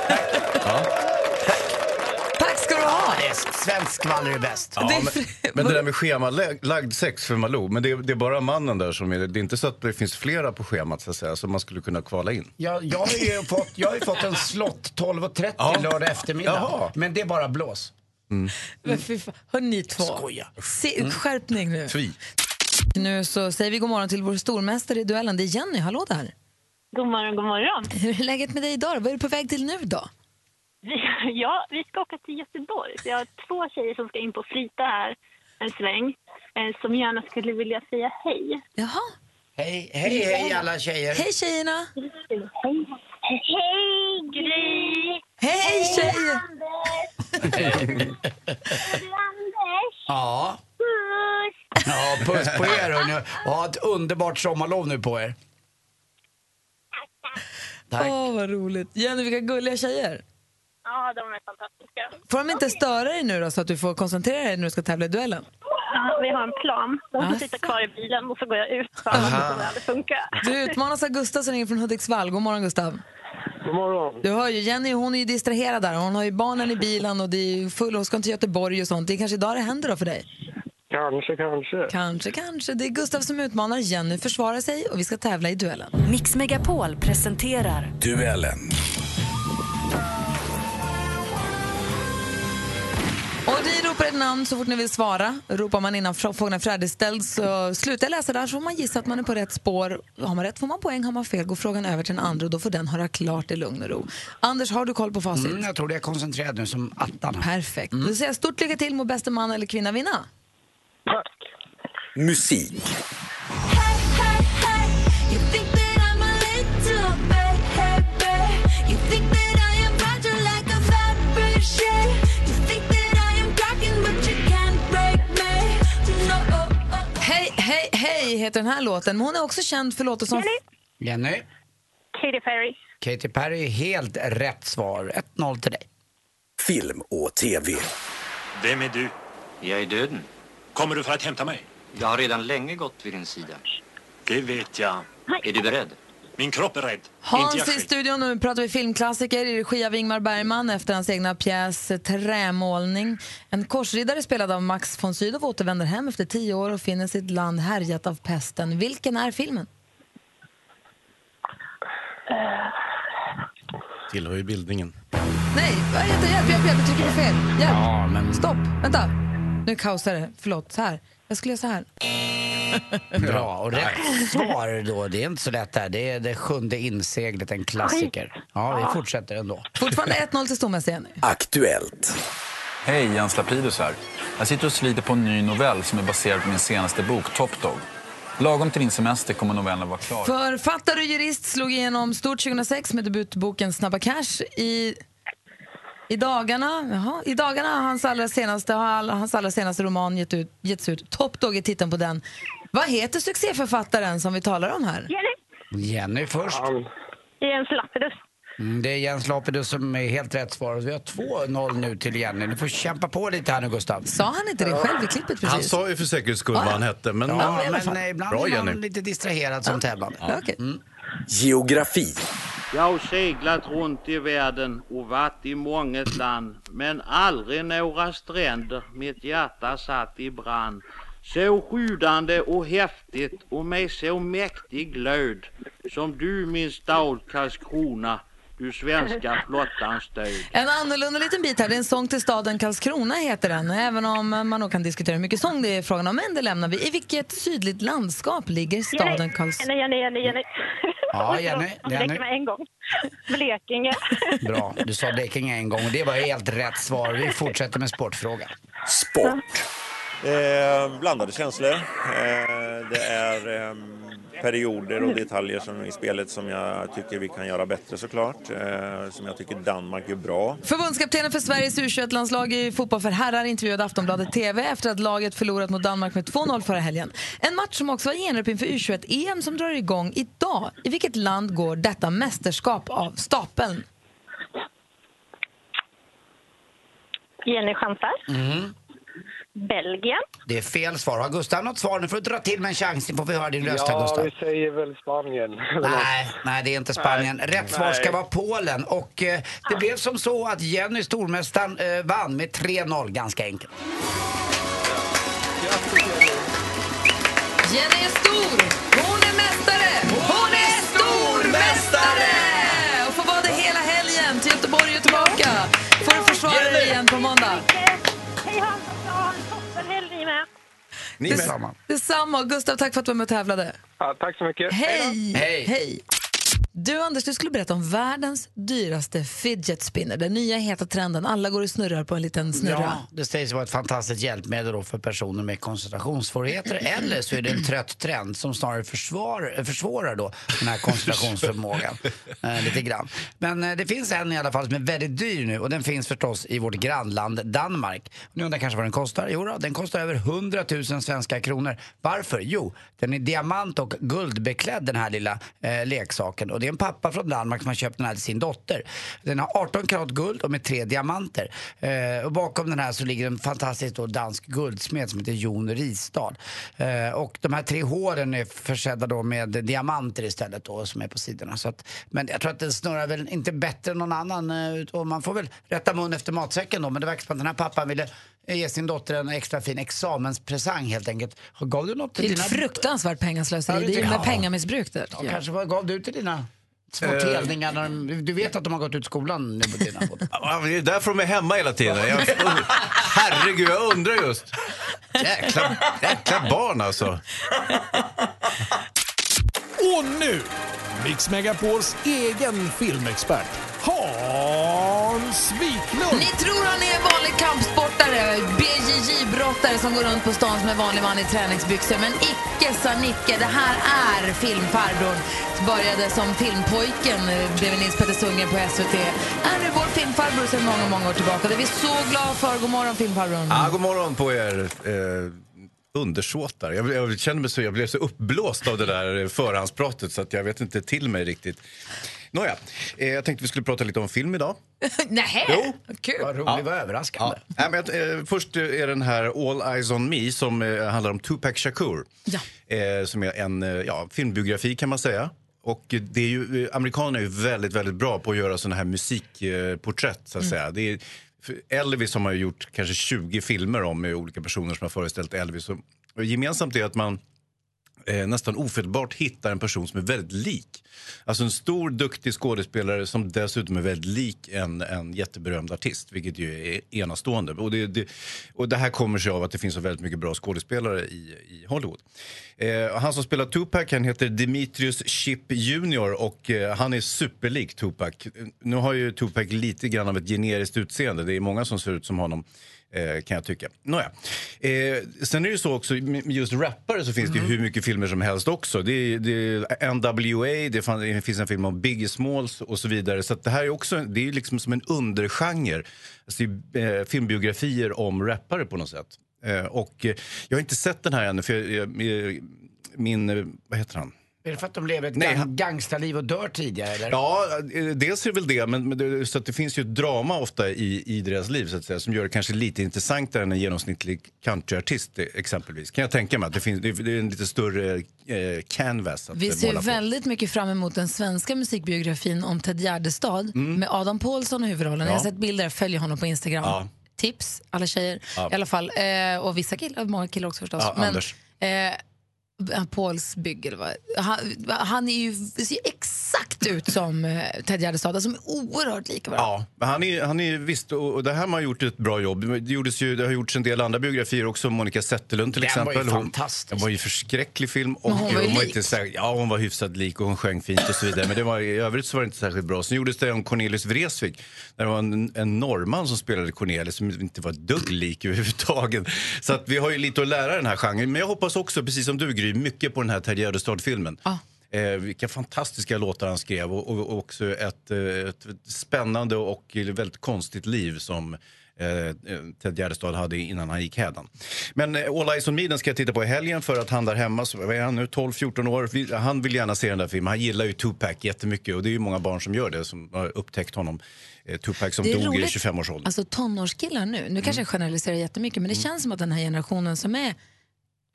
Ja. Du ha! Det svensk skvaller är bäst. Ja, men, men det där med schemalagd sex för Malou, men det är, det är bara mannen där som är det. Det är inte så att det finns flera på schemat så att säga, som man skulle kunna kvala in. Jag, jag, har ju fått, jag har ju fått en slott 12.30 Ja. lördag eftermiddag. Jaha. Men det är bara blås. Men fy fan. Hör ni två. Skoja. Se, skärpning nu. Tvi. Nu så säger vi god morgon till vår stormästare i duellen. Det är Jenny. Hallå där. God morgon, god morgon. Hur är läget med dig idag? Vad är du på väg till nu då? Vi, <laughs> ja, vi ska åka till Göteborg. Så jag har två tjejer som ska in på Frita här en sväng eh, som gärna skulle vilja säga hej. Jaha. Hej, hej, hej alla tjejer. Hej tjejerna! Hej, hej Gry! Hej tjejer! Ja. Puss! ja, puss på er hörni. Och ha ett underbart sommarlov nu på er. Tack. Åh, vad roligt. Jenny, vilka gulliga tjejer. Ja, de är fantastiska. Får de inte störa dig nu då, så att du får koncentrera dig när du ska tävla i duellen? Ja, vi har en plan. De får sitta kvar i bilen och så går jag ut. Så kommer det aldrig funka. Du utmanas av Gustav som ringer från Hudiksvall. God morgon Gustav. God morgon. Du hör ju, Jenny hon är ju distraherad där. Hon har ju barnen i bilen och det är ju full, hon ska till Göteborg och sånt. Det är kanske idag det händer då för dig. Kanske, kanske. Kanske, kanske. Det är Gustav som utmanar. Jenny försvarar sig och vi ska tävla i duellen. Mix Megapol presenterar Duellen. Och ni ropar ett namn så fort ni vill svara. Ropar man innan frå- frågan är färdigställd så slutar jag läsa där så får man gissa att man är på rätt spår. Har man rätt får man poäng, har man fel går frågan över till den andra och då får den höra klart i lugn och ro. Anders, har du koll på facit? Mm, jag tror det är koncentrerad nu som attan. Perfekt. Då säger jag stort lycka till, må bästa man eller kvinna vinna. Musik. Heter den här låten. Men hon är också känd för låtar som... Jenny? Katy Perry. Katy Perry, helt rätt svar. 1-0 till dig. Film och TV. Vem är du? Jag är döden. Kommer du för att hämta mig? Jag har redan länge gått vid din sida. Det vet jag. Är du beredd? Min kropp är rädd. Hans jag i studion, nu pratar vi filmklassiker i regi av Ingmar Bergman efter hans egna pjäs Trämålning. En korsriddare spelad av Max von Sydow återvänder hem efter tio år och finner sitt land härjat av pesten. Vilken är filmen? Tillhör ju bildningen. Nej, vad heter det? Hjälp, hjälp, hjälp, du trycker på fel. Hjälp. Ja, men... Stopp, vänta. Nu kaosar det. Förlåt, så här. Jag skulle göra så här. <laughs> Bra, och rätt svar då, det är inte så lätt där. Det är det sjunde inseglet, en klassiker. Ja, vi fortsätter ändå. Fortfarande <laughs> 1-0 till stormästare Jenny. Aktuellt. Hej, Jens Lapidus här. Jag sitter och sliter på en ny novell som är baserad på min senaste bok, Top Dog. Lagom till din semester kommer novellen vara klar. Författare och jurist slog igenom stort 2006 med debutboken Snabba Cash. I, i, dagarna, jaha, I dagarna har hans allra senaste, hans allra senaste roman gett ut, getts ut. Top Dog är titeln på den. Vad heter succéförfattaren som vi talar om här? Jenny. Jenny först. Jens Lapidus. Mm, det är Jens Lapidus som är helt rätt svar. Vi har 2-0 nu till Jenny. Du får kämpa på lite här nu, Gustav. Sa han inte det själv i klippet precis? Han sa ju för säkerhets skull vad han hette. Men, Ja, alla fall. men eh, ibland Bra är man Jenny. lite distraherad som tävlande. Mm. Geografi. Jag har seglat runt i världen och varit i månget land men aldrig några stränder mitt hjärta satt i brand. Så sjudande och häftigt och med så mäktig glöd som du min stad Karlskrona, du svenska <laughs> flottans stöd. En annorlunda liten bit här. Det är en sång till staden Karlskrona heter den. Även om man nog kan diskutera hur mycket sång det är frågan om. Men det lämnar vi. I vilket sydligt landskap ligger staden Karlskrona? Jenny, Jenny, Jenny, Jenny. Ja, <laughs> Jenny, Jenny. räcker med en gång. Blekinge. <laughs> Bra, du sa Blekinge en gång och det var helt rätt svar. Vi fortsätter med sportfrågan. Sport. Eh, blandade känslor. Eh, det är eh, perioder och detaljer som i spelet som jag tycker vi kan göra bättre såklart. Eh, som jag tycker Danmark gör bra. Förbundskaptenen för Sveriges U21-landslag i fotboll för herrar intervjuade Aftonbladet TV efter att laget förlorat mot Danmark med 2-0 förra helgen. En match som också var genrep inför U21-EM som drar igång idag. I vilket land går detta mästerskap av stapeln? Jenny chansar. Mm. Belgien. Det är fel svar. Har Gustav något svar? Nu får du dra till med en chans. Nu får vi höra din röst här, Ja, Gustav. vi säger väl Spanien. <laughs> Nej, nej, det är inte Spanien. Nej. Rätt svar ska vara Polen. Och eh, det blev som så att Jenny, stormästaren, eh, vann med 3-0. Ganska enkelt. Jenny är stor! Hon är mästare! Hon ni med. Ni med. Detsamma. Gustav, tack för att du var med och tävlade. Ja, tack så mycket. Hej! Hej. Hej. Du Anders, du skulle berätta om världens dyraste fidget spinner. Den nya heta trenden. Alla går och snurrar på en liten snurra. Ja, det sägs vara ett fantastiskt hjälpmedel då för personer med koncentrationssvårigheter eller så är det en trött trend som snarare försvar, försvårar då den här koncentrationsförmågan <laughs> eh, lite grann. Men eh, det finns en i alla fall som är väldigt dyr nu och den finns förstås i vårt grannland Danmark. Nu undrar kanske vad den kostar? Jo, då, den kostar över 100 000 svenska kronor. Varför? Jo, den är diamant och guldbeklädd den här lilla eh, leksaken och det är en pappa från Danmark som har köpt den här till sin dotter. Den har 18 karat guld och med tre diamanter. Eh, och bakom den här så ligger en fantastisk då dansk guldsmed som heter Jon Risdal. Eh, och de här tre håren är försedda då med diamanter istället då som är på sidorna. Så att, men jag tror att den snurrar väl inte bättre än någon annan eh, och man får väl rätta mun efter matsäcken då. Men det verkar som att den här pappan ville ge sin dotter en extra fin examenspresang helt enkelt. Gav du något Det till är dina... ett fruktansvärt pengaslöseri. Ja, det det är ju med pengamissbruk där. Ja, kanske vad gav du till dina små Eh. telningar? när de- Du vet att de har gått ut skolan nu på dina. Ja, Det är därför de är hemma hela tiden. Jag, herregud, jag undrar just. Jäkla, jäkla barn alltså. Och nu, Mix Megapols egen filmexpert, Hans Wiklund. Ni tror han är en vanlig kampsportare, BJJ-brottare som går runt på stan som en vanlig man i träningsbyxor. Men icke sa Nicke, det här är filmfarbrorn. Började som filmpojken bredvid Nils Petter Sundgren på SVT. Är nu vår filmfarbror sedan många, många år tillbaka. Det är vi så glada för. God morgon filmfarbrorn. Ja, god morgon på er. Eh, undersåtar. Jag, jag känner mig så, jag blev så uppblåst av det där förhandspratet så att jag vet inte till mig riktigt. Nåja, eh, jag tänkte vi skulle prata lite om film idag. <laughs> Nähä, Jo. kul. Vad roligt, vad överraskande. Ja. Nej, men, eh, först eh, är den här All Eyes On Me som eh, handlar om Tupac Shakur. Eh, som är en eh, ja, filmbiografi kan man säga. Och det är ju, eh, amerikanerna är ju väldigt, väldigt bra på att göra sådana här musikporträtt. Så att Mm. säga. Det är, Elvis har man ju gjort kanske 20 filmer om med olika personer som har föreställt Elvis. Och, gemensamt är att man eh, nästan ofelbart hittar en person som är väldigt lik. Alltså en stor, duktig skådespelare som dessutom är väldigt lik en, en jätteberömd artist, vilket ju är enastående. Och det, det, och det här kommer sig av att det finns så väldigt mycket bra skådespelare i, i Hollywood. Eh, han som spelar Tupac han heter Demetrius Chip Jr och eh, han är superlik Tupac. Nu har ju Tupac lite grann av ett generiskt utseende. Det är många som ser ut som honom. Eh, kan jag tycka. Nåja. Eh, sen är det så också, med just rappare så finns det ju hur mycket filmer som helst också. Det är, det är NWA, det, fann, det finns en film om Biggie Smalls och så vidare. Så att det här är också, det är liksom som en undergenre. Alltså, eh, filmbiografier om rappare på något sätt. Eh, och eh, jag har inte sett den här ännu för jag, jag, min, eh, vad heter han? Är det för att de lever ett Nej, gang- gangsterliv och dör tidigare? Eller? Ja, eh, dels är det väl det, men, men det, så att det finns ju ett drama ofta i, i deras liv så att säga, som gör det kanske lite intressantare än en genomsnittlig countryartist eh, exempelvis. Kan jag tänka mig att det, finns, det, det är en lite större eh, canvas att Vi ser måla på. väldigt mycket fram emot den svenska musikbiografin om Ted Gärdestad med Adam Pålsson i huvudrollen. Jag har Mm. Ja. sett bilder, följer honom på Instagram. Ja. Tips, alla tjejer Ja. i alla fall. Eh, och vissa killar, många killar också förstås. Ja, Anders. eh, Pauls bygge, eller vad? Han, han är ju, ser ju exakt ut som eh, Ted Gärdestad, som är oerhört lika varandra. Ja, men han är, han är visst, och det här har man gjort ett bra jobb. Det, gjordes ju, det har gjorts en del andra biografier också, Monica Zetterlund till Den var ju exempel. Hon- fantastisk. Det var ju en förskräcklig film. Och Men hon var ju lik. inte särskilt- ja, hon var hyfsat lik och hon sjöng fint och så vidare. Men det var, i övrigt så var det inte särskilt bra. Sen gjordes det om Cornelis Vreeswijk. Där det var en, en norrman som spelade Cornelis som inte var dugg lik <laughs> överhuvudtaget. Så att vi har ju lite att lära den här genren. Men jag hoppas också, precis som du Gry, mycket på den här Ted Gärdestad-filmen. Eh, vilka fantastiska låtar han skrev och, och, och också ett, eh, ett spännande och väldigt konstigt liv som eh, eh, Ted Gärdestad hade innan han gick hädan. Men eh, All Eyes On Me ska jag titta på i helgen för att han där hemma, så, vad är han nu, 12-14 år, han vill gärna se den där filmen. Han gillar ju Tupac jättemycket och det är ju många barn som gör det som har upptäckt honom. Tupac som dog i roligt. 25-årsåldern. Alltså tonårskillar nu, nu kanske jag generaliserar jättemycket, men det känns som att den här generationen som är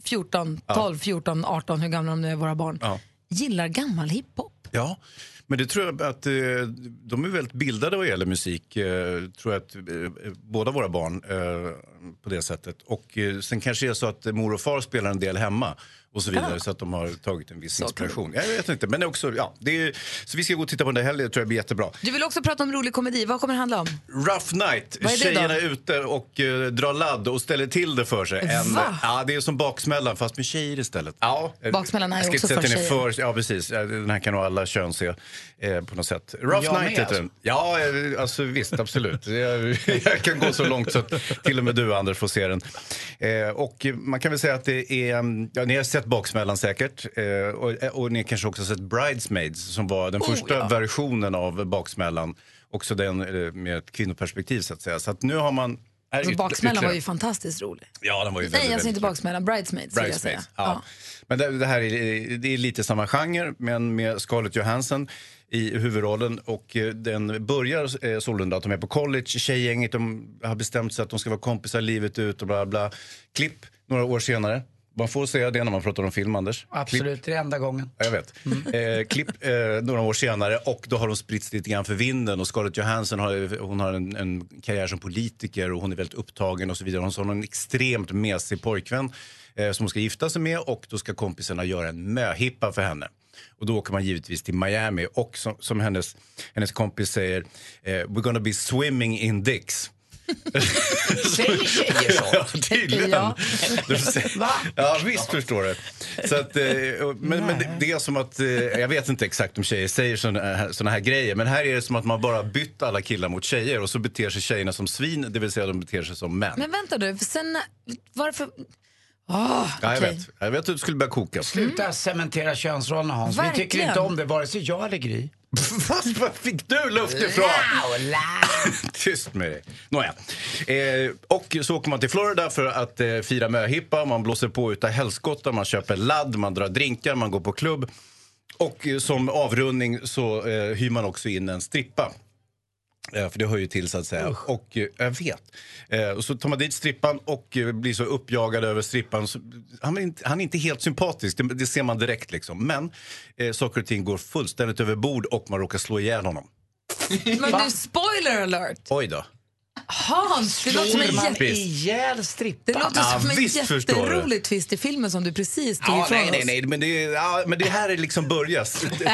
14, Ja. 12, 14, 18, hur gamla de nu är, våra barn, Ja gillar gammal hiphop. Ja, men det tror jag att eh, de är väldigt bildade vad gäller musik. Eh, tror jag att eh, båda våra barn eh, på det sättet. Och eh, sen kanske det är så att mor och far spelar en del hemma och så vidare Ja. så att de har tagit en viss inspiration. Jag vet inte, men också, ja, det är, så vi ska gå och titta på den där helgen, det tror jag blir jättebra. Du vill också prata om rolig komedi, vad kommer det handla om? Rough Night. Vad är då? Tjejerna är ute och uh, drar ladd och ställer till det för sig. En, Va? ja, det är som baksmällan fast med tjejer istället. Ja. Baksmällan är också för tjejer. för, Ja, precis. Den här kan nog alla kön se. Eh, på något sätt. Rough Jag Night heter alltså. den. Ja, eh, alltså visst, absolut. Jag, <laughs> jag kan gå så långt så att till och med du, Anders, får se den. Eh, och man kan väl säga att det är... mm, Ja, ni har sett Baksmällan säkert. Eh, och, och ni kanske också sett Bridesmaids som var den Oh, första ja. versionen av Baksmällan. Också den eh, med ett kvinnoperspektiv så att säga. Så att nu har man... Alltså, baksmällan var ju fantastiskt rolig. Ja, den var ju Nej, väldigt, alltså väldigt inte baksmällan. Bridesmaids, vill jag säga. Bridesmaids. Ja. Men det, det här är, det är lite samma genre, men med Scarlett Johansson i huvudrollen. Och eh, den börjar eh, sålunda att de är på college, tjejgänget de har bestämt sig att de ska vara kompisar livet ut och bla bla. Klipp några år senare. Man får säga det när man pratar om film, Anders. Absolut, det är enda gången. Ja, Jag vet. Eh, klipp eh, några år senare och då har de spritts lite grann för vinden och Scarlett Johansson har, hon har en, en karriär som politiker och hon är väldigt upptagen och så vidare. Hon har en extremt mesig pojkvän eh, som hon ska gifta sig med och då ska kompisarna göra en möhippa för henne. Och då åker man givetvis till Miami och som, som hennes, hennes kompis säger, eh, we're gonna be swimming in dicks. <laughs> Säger tjejer så? Ja, tydligen. Ja. Ja, visst förstår du. Så att, eh, men men det, det är som att, eh, jag vet inte exakt om tjejer säger såna här, såna här grejer, men här är det som att man bara bytt alla killar mot tjejer och så beter sig tjejerna som svin, det vill säga de beter sig som män. Men vänta du, för sen... Varför... Åh, ja, jag okej. vet. Jag vet att du skulle börja koka. Sluta cementera könsrollerna Hans. Vi tycker Verkligen. inte om det, vare sig jag eller Gry. <laughs> Fast vad fick du luft ifrån? <laughs> Tyst med dig. Nåja. Eh, och så åker man till Florida för att eh, fira möhippa. Man blåser på utav helskotta, man köper ladd, man drar drinkar, man går på klubb. Och eh, som avrundning så eh, hyr man också in en strippa. Eh, för det hör ju till så att säga. Och eh, jag vet. Eh, och så tar man dit strippan och blir så uppjagad över strippan. Han, är inte, han är inte helt sympatisk, det, det ser man direkt liksom. Men eh, saker och ting går fullständigt över bord och man råkar slå ihjäl honom. Men du, spoiler alert! Oj då. Hans, det låter som en jätte... ihjäl? Det låter Ja, som en visst jätterolig twist i filmen som du precis tog Ja, ifrån nej, nej, oss. nej, men det, ja, men det här är liksom börjas.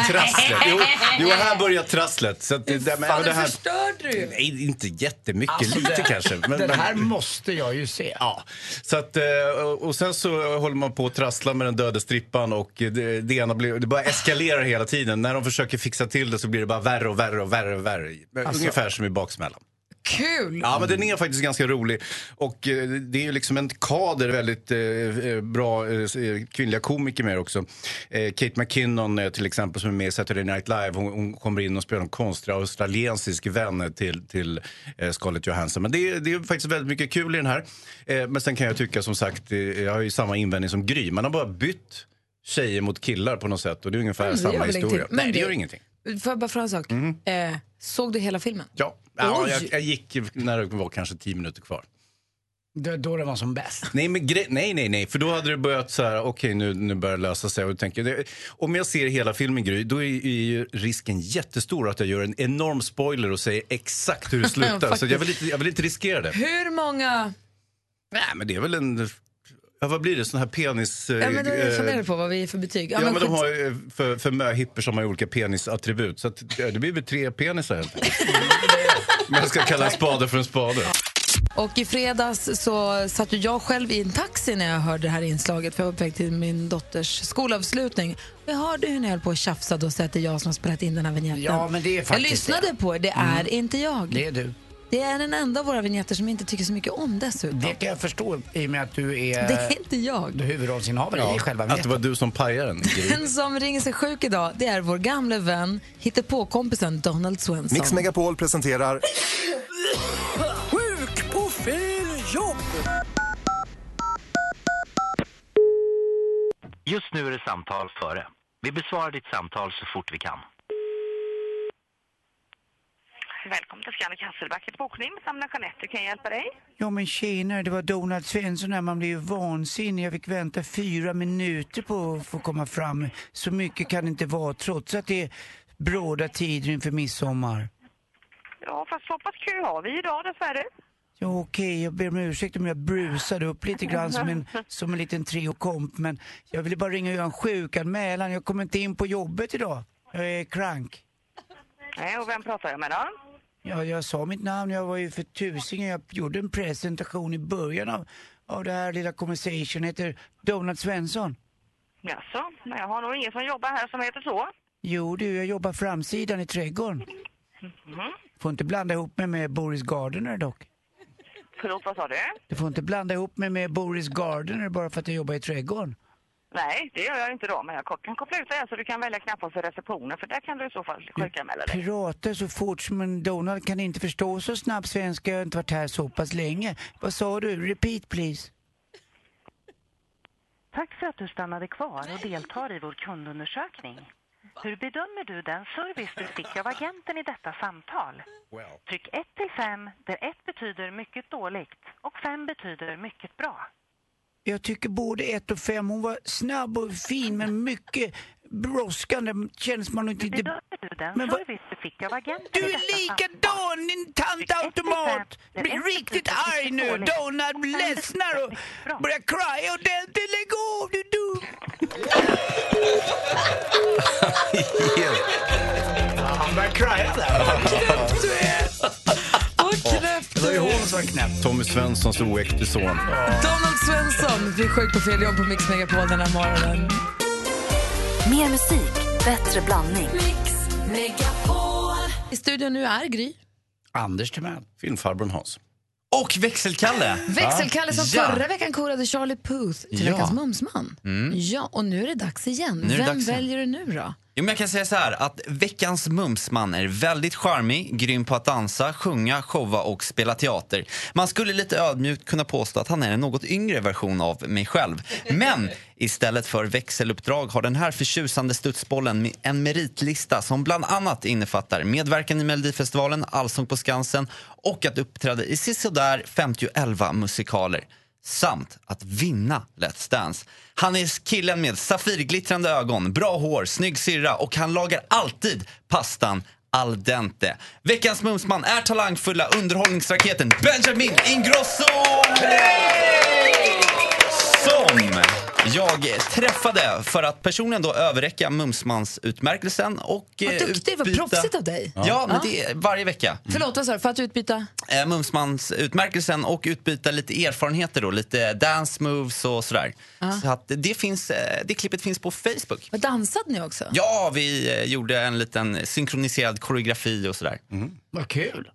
Trasslet. Jo, jo, här börjar trasslet. Så att, det, det, men, det här, förstörde du! nej, inte jättemycket, Alltså, lite det- kanske. Men, Den men- här måste jag ju se. Ja, så att, eh, och och sen så håller man på att trassla med den döda strippan och det, det, ena blir, det bara eskalerar hela tiden. När de försöker fixa till det så blir det bara värre och värre och värre och värre. Alltså- Ungefär som i baksmällan. Kul! Ja, men den är faktiskt ganska rolig. Och eh, det är liksom en kader väldigt eh, eh, bra eh, kvinnliga komiker med också. Eh, Kate McKinnon eh, till exempel som är med i Saturday Night Live. Hon, hon kommer in och spelar en konstig australiensisk vän eh, till, till eh, Scarlett Johansson. Men det, är- det är faktiskt väldigt mycket kul i den här. Eh, men sen kan jag tycka som sagt, eh, jag har ju samma invändning som Gry. Man har bara bytt tjejer mot killar på något sätt och det är ungefär Men samma historia. ingenting. Nej, Men det gör ingenting. Får jag bara fråga en sak? Eh, såg du hela filmen? Ja, ja jag, jag gick när det var kanske tio minuter kvar. Det, då det var som bäst. Nej, men gre- nej, nej, nej, för då hade det börjat så här, okej nu, nu börjar det lösa sig. Och jag tänker, det, om jag ser hela filmen Gry, då är, är ju risken jättestor att jag gör en enorm spoiler och säger exakt hur det <laughs> slutar. så jag vill, inte, jag vill inte riskera det. Hur många... Nej, men det är väl en, ja, vad blir det, sån här penis... Ja, men då, jag eh, funderar på vad vi är för betyg. Ja, men de skit- har ju, för, för möhippor som har olika penisattribut. Så att, ja, det blir väl tre penisar helt enkelt. <laughs> Men jag ska kalla en spade för en spade. Och i fredags så satt jag själv i en taxi när jag hörde det här inslaget för jag var på väg till min dotters skolavslutning. Jag hörde hur ni höll på och tjafsade och sa att det är jag som har spelat in den här vignetten. Ja, men det är jag faktiskt lyssnade det. på er, det Mm. är inte jag. Det är du. Det är den enda av våra vignetter som jag inte tycker så mycket om dessutom. Det kan jag förstå i och med att du är, Det är inte jag. du huvudrollsinnehavare i själva att det vignetten. var du som pajade den. Den som ringer sig sjuk idag, det är vår gamle vän, hittepåkompisen Donald Svensson. Mix Megapol presenterar Sjuk på fel jobb! Just nu är det samtal före. Vi besvarar ditt samtal så fort vi kan. Välkommen till Scandic Hasselbacken bokning. Är Jeanette. Kan jag hjälpa dig? Ja men tjenare, det var Donald Svensson här. Man blir ju vansinnig. Jag fick vänta fyra minuter på att få komma fram. Så mycket kan det inte vara trots att det är bråda tider inför midsommar. Ja, fast så pass kö har vi idag dessvärre. Ja okej, jag ber om ursäkt om jag brusade upp lite grann som en, <laughs> som en liten triokomp. Men jag ville bara ringa och göra en sjukanmälan. Jag kommer inte in på jobbet idag. Jag är krank. Nej, och vem pratar jag med då? Ja, jag sa mitt namn. Jag var ju för tusingen. Jag gjorde en presentation i början av, av det här lilla conversation. Heter Donald Svensson. Jaså, men jag har nog ingen som jobbar här som heter så. Jo du, jag jobbar framsidan i trädgården. Får inte blanda ihop mig med Boris Gardner dock. Förlåt, vad sa du? Du får inte blanda ihop mig med Boris Gardner bara för att jag jobbar i trädgården. Nej, det gör jag inte då, men jag kan koppla ut dig så du kan välja knappen för receptionen, för där kan du i så fall sjukanmäla dig. Pratar så fort som en Donald kan inte förstå så snabb svenska. Jag har inte varit här så pass länge. Vad sa du? Repeat please. Tack för att du stannade kvar och deltar i vår kundundersökning. Hur bedömer du den service du fick av agenten i detta samtal? Tryck 1 till 5 där 1 betyder mycket dåligt och 5 betyder mycket bra. Jag tycker både ett och fem. Hon var snabb och fin men mycket brådskande. Känns man inte... Du den Men vad- service du fick av agenten Du är likadan din tantautomat! Det Blir är riktigt arg nu. Donald ledsnar och börjar cry ordentligt. Lägg av, du dum! <laughs> <laughs> Han börjar crya där. Du är... Det var ju hon som var knäpp. Tommy Svenssons oäkte son. Donald Svensson, vi sjuk på fel jobb på Mix Megapol den här morgonen. Mer musik, bättre blandning. I studion nu är Gry. Anders Timell. Filmfarbrorn Hans. Och växelkalle. Växelkalle som Ja. förra veckan korade Charlie Puth till Ja. veckans mumsman. Mm. Ja, och nu är det dags igen. Nu är det Vem dags igen. väljer du nu då? Jo, men jag kan säga så här att veckans mumsman är väldigt charmig, grym på att dansa, sjunga, showa och spela teater. Man skulle lite ödmjukt kunna påstå att han är en något yngre version av mig själv. Men istället för växeluppdrag har den här förtjusande studsbollen en meritlista som bland annat innefattar medverkan i Melodifestivalen, Allsång på Skansen och att uppträda i sisådär 50 musikaler samt att vinna Let's Dance. Han är killen med safirglittrande ögon, bra hår, snygg syrra och han lagar alltid pastan al dente. Veckans mumsman är talangfulla underhållningsraketen Benjamin Ingrosso! Som jag träffade för att personligen då överräcka Mumsmansutmärkelsen och Vad eh, duktig, vad utbyta- proffsigt av dig. Ja, men det är varje vecka. Förlåt, vad sa du? För att utbyta? Eh, Mumsmansutmärkelsen och utbyta lite erfarenheter då, lite dance moves och sådär. Ja. Så att det, finns, eh, det klippet finns på Facebook. Vad dansade ni också? Ja, vi gjorde en liten synkroniserad koreografi och sådär. Vad kul.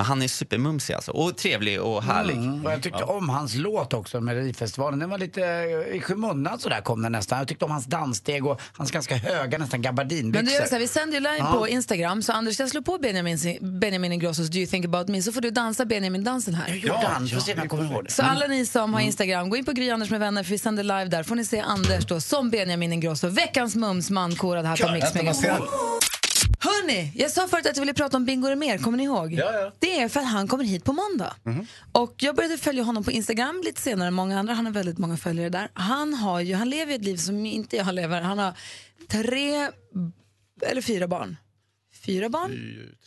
Men han är supermumsig alltså, och trevlig och härlig. Mm. Och jag tyckte om hans låt också, Melodifestivalen. Den var lite eh, i skymundan sådär kom den nästan. Jag tyckte om hans danssteg och hans ganska höga, nästan gabardinbyxor. Men du gör så här, vi sänder ju live Ja. på Instagram, så Anders jag slår på Benjamin, Benjamin Ingrossos Do you think about me, så får du dansa Benjamin-dansen här. gjorde han. Får se om jag kommer ihåg det. Så Mm. alla ni som har Instagram, gå in på Gry Anders med vänner för vi sänder live där. får ni se Anders då som Benjamin Ingrosso, veckans mumsman korad här på Mix Megapol. Hörni, jag sa förut att jag ville prata om Bingo mer, kommer ni ihåg? Ja, ja. Det är för att han kommer hit på måndag. Och jag började följa honom på Instagram lite senare än många andra. Han har väldigt många följare där. Han, har ju, han lever ett liv som inte jag lever. Han har tre eller fyra barn. Fyra barn?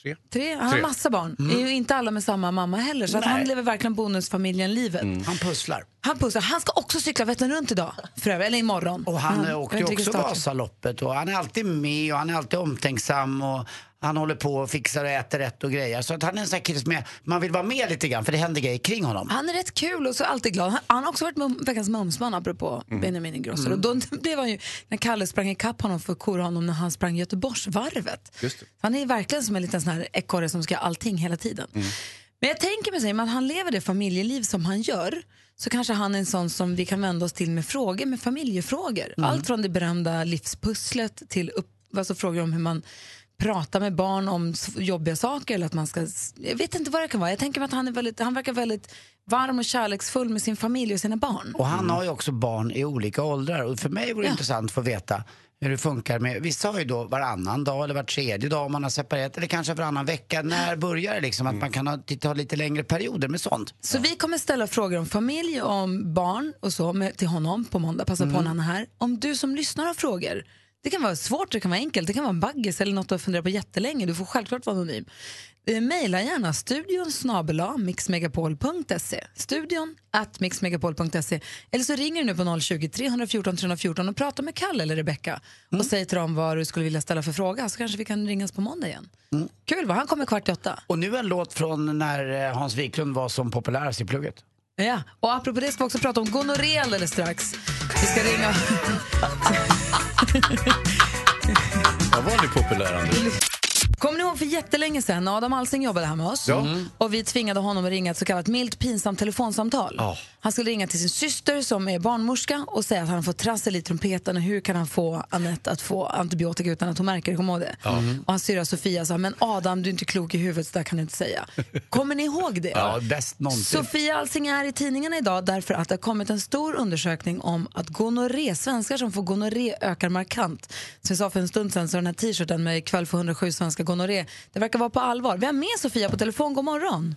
Tre. Tre? Han har Tre. massa barn. Mm. är ju inte alla med samma mamma heller. Så att han lever verkligen bonusfamiljen-livet. Han pusslar. Han pussar. Han ska också cykla Vättern runt idag, för övrigt, eller imorgon. Och han Mm. Jag åkte ju också. Vasaloppet och han är alltid med och han är alltid omtänksam och han håller på och fixar och äter rätt och grejer. Så att han är en sån här kille som är, man vill vara med lite grann för det händer grejer kring honom. Han är rätt kul och så alltid glad. Han, han har också varit mum, veckans mumsman apropå Mm. Benjamin Ingrosso. Mm. Och då blev han ju, när Kalle sprang ikapp honom för att kora honom när han sprang Göteborgsvarvet. Just det. Han är verkligen som en liten sån här ekorre som ska allting hela tiden. Mm. Men jag tänker mig, att han lever det familjeliv som han gör så kanske han är en sån som vi kan vända oss till med frågor, med familjefrågor. Mm. Allt från det berömda livspusslet till upp, alltså frågor om hur man pratar med barn om jobbiga saker eller att man ska, jag vet inte vad det kan vara. Jag tänker mig att han, är väldigt, han verkar väldigt varm och kärleksfull med sin familj och sina barn. Och han har ju också barn i olika åldrar och för mig vore det intressant att få veta hur det funkar med, vissa har ju då varannan dag eller var tredje dag om man har separerat eller kanske varannan vecka. När börjar det liksom att man kan ha, ta lite längre perioder med sånt? Så vi kommer ställa frågor om familj om barn och så med, till honom på måndag. Passa Mm. på när han är här. Om du som lyssnar har frågor, det kan vara svårt, det kan vara enkelt, det kan vara en baggis eller något du har funderat på jättelänge. Du får självklart vara anonym. Eh, Maila gärna studion snabela mixmegapol.se. Studion at mixmegapol.se. Eller så ringer du nu på 020 314 314 och pratar med Kalle eller Rebecca Mm. och säger till dem vad du skulle vilja ställa för fråga så kanske vi kan ringas på måndag igen. Kul va? Han kommer kvart i åtta. Och nu en låt från när eh, Hans Wiklund var som populärast i plugget. Ja, och apropå det ska vi också prata om gonorré alldeles strax. Vi ska ringa... <laughs> Jag var ni populär, Anders. Kommer ni ihåg för jättelänge sedan Adam Alsing jobbade här med oss? Ja. Mm. Och vi tvingade honom att ringa ett så kallat milt pinsamt telefonsamtal. Ja. Han skulle ringa till sin syster som är barnmorska och säga att han fått trassel i trumpeten och hur kan han få Annette att få antibiotika utan att hon märker det? Kommer det? Ja. Och hans syrra Sofia sa, men Adam du är inte klok i huvudet så där kan du inte säga. Kommer ni ihåg det? Ja, bäst någonsin. Sofia Alsing är i tidningarna idag därför att det har kommit en stor undersökning om att gonorré, svenskar som får gonorré ökar markant. Som jag sa för en stund sedan så den här t-shirten med ikväll för 107 svenska gonorré, det verkar vara på allvar. Vi har med Sofia på telefon, god morgon.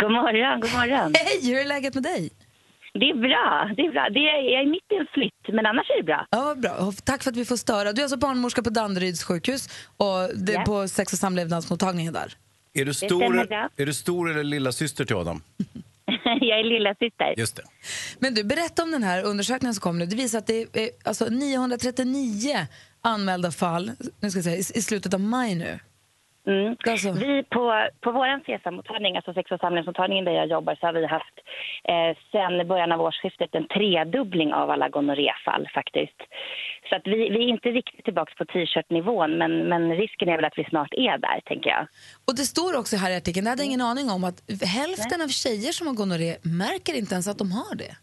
God morgon, god morgon. Hej, hur är läget med dig? Det är bra, det är bra. Det är, jag är mitt i en flytt, men annars är det bra. Ja, vad bra. Tack för att vi får störa. Du är alltså barnmorska på Danderyds sjukhus och det är Ja. på sex och samlevnadsmottagningen där. Är du, stor, är du stor eller lilla syster till Adam? <laughs> jag är lilla syster. Just det. Men du, berätta om den här undersökningen som kom nu. Det visar att det är alltså 939 anmälda fall nu ska jag säga, i, i slutet av maj nu. Mm. Alltså. Vi på, på vår CSAM-mottagning, alltså sex och samlingsmottagningen där jag jobbar, så har vi haft eh, sen början av årsskiftet en tredubbling av alla gonorréfall faktiskt. Så att vi, vi är inte riktigt tillbaka på t-shirt-nivån, men, men risken är väl att vi snart är där, tänker jag. Och det står också här i artikeln, det hade jag ingen aning om, att hälften av tjejer som har gonorré märker inte ens att de har det.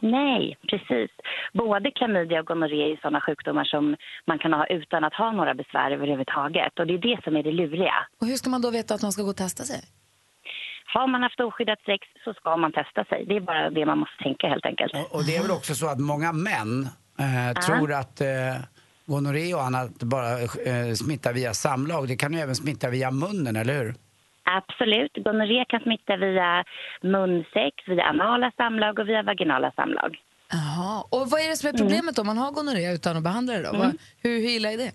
Nej, precis. Både klamydia och gonorré är sådana sjukdomar som man kan ha utan att ha några besvär överhuvudtaget. Och det är det som är det luriga. Och hur ska man då veta att man ska gå och testa sig? Har man haft oskyddat sex så ska man testa sig. Det är bara det man måste tänka helt enkelt. Och det är väl också så att många män eh, tror att eh, gonorré och annat bara eh, smittar via samlag. Det kan ju även smitta via munnen, eller hur? Absolut. Gonorré kan smitta via munsex, via anala samlag och via vaginala samlag. Jaha. Och vad är det som är problemet om man har gonorré utan att behandla det då? Mm. Hur, hur illa är det?